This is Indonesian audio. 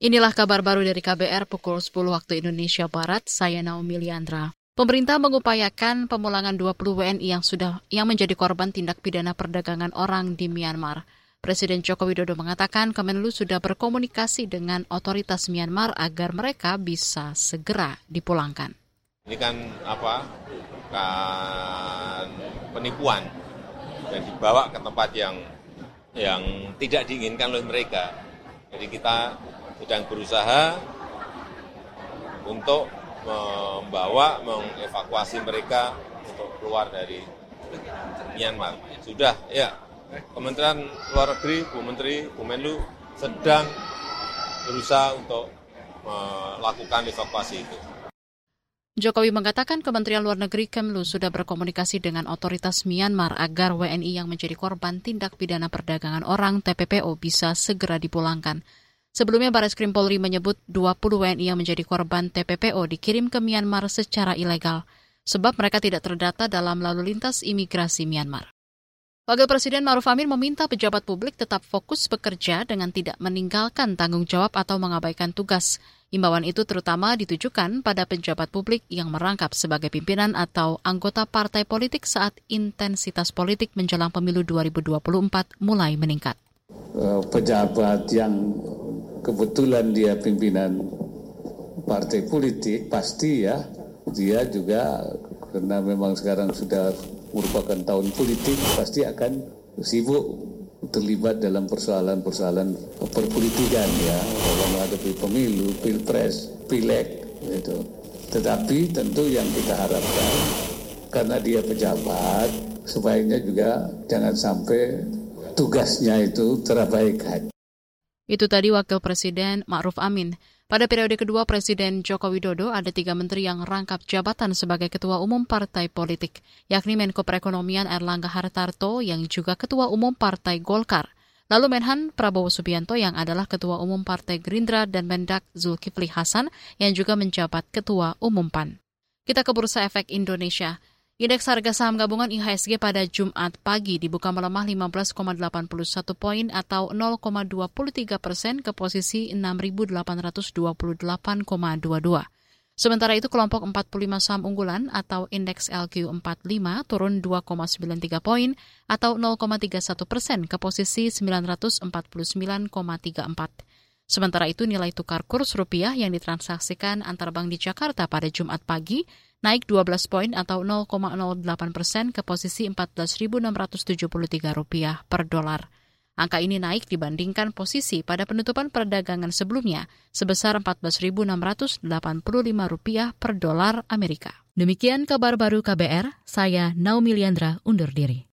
Inilah kabar baru dari KBR pukul 10 waktu Indonesia Barat, saya Naomi Liandra. Pemerintah mengupayakan pemulangan 20 WNI yang sudah yang menjadi korban tindak pidana perdagangan orang di Myanmar. Presiden Joko Widodo mengatakan Kemenlu sudah berkomunikasi dengan otoritas Myanmar agar mereka bisa segera dipulangkan. Ini kan apa? Kan penipuan dan dibawa ke tempat yang yang tidak diinginkan oleh mereka. Jadi kita sedang berusaha untuk membawa, mengevakuasi mereka untuk keluar dari Myanmar. Sudah, ya. Kementerian Luar Negeri, Bu Menteri, Bu Menlu sedang berusaha untuk melakukan evakuasi itu. Jokowi mengatakan Kementerian Luar Negeri Kemlu sudah berkomunikasi dengan otoritas Myanmar agar WNI yang menjadi korban tindak pidana perdagangan orang TPPO bisa segera dipulangkan. Sebelumnya Baris Krim Polri menyebut 20 WNI yang menjadi korban TPPO dikirim ke Myanmar secara ilegal, sebab mereka tidak terdata dalam lalu lintas imigrasi Myanmar. Wakil Presiden Maruf Amin meminta pejabat publik tetap fokus bekerja dengan tidak meninggalkan tanggung jawab atau mengabaikan tugas. Imbauan itu terutama ditujukan pada pejabat publik yang merangkap sebagai pimpinan atau anggota partai politik saat intensitas politik menjelang pemilu 2024 mulai meningkat. Eh, pejabat yang kebetulan dia pimpinan partai politik pasti ya dia juga karena memang sekarang sudah merupakan tahun politik pasti akan sibuk terlibat dalam persoalan-persoalan perpolitikan ya dalam menghadapi pemilu, pilpres, pileg itu. Tetapi tentu yang kita harapkan karena dia pejabat sebaiknya juga jangan sampai tugasnya itu terabaikan. Itu tadi Wakil Presiden Ma'ruf Amin. Pada periode kedua Presiden Joko Widodo ada tiga menteri yang rangkap jabatan sebagai Ketua Umum Partai Politik, yakni Menko Perekonomian Erlangga Hartarto yang juga Ketua Umum Partai Golkar, lalu Menhan Prabowo Subianto yang adalah Ketua Umum Partai Gerindra dan Mendak Zulkifli Hasan yang juga menjabat Ketua Umum PAN. Kita ke Bursa Efek Indonesia. Indeks harga saham gabungan IHSG pada Jumat pagi dibuka melemah 15,81 poin atau 0,23 persen ke posisi 6.828,22. Sementara itu kelompok 45 saham unggulan atau indeks LQ45 turun 2,93 poin atau 0,31 persen ke posisi 949,34. Sementara itu nilai tukar kurs rupiah yang ditransaksikan antar bank di Jakarta pada Jumat pagi naik 12 poin atau 0,08 persen ke posisi 14.673 rupiah per dolar. Angka ini naik dibandingkan posisi pada penutupan perdagangan sebelumnya sebesar 14.685 rupiah per dolar Amerika. Demikian kabar baru KBR, saya Naomi Liandra undur diri.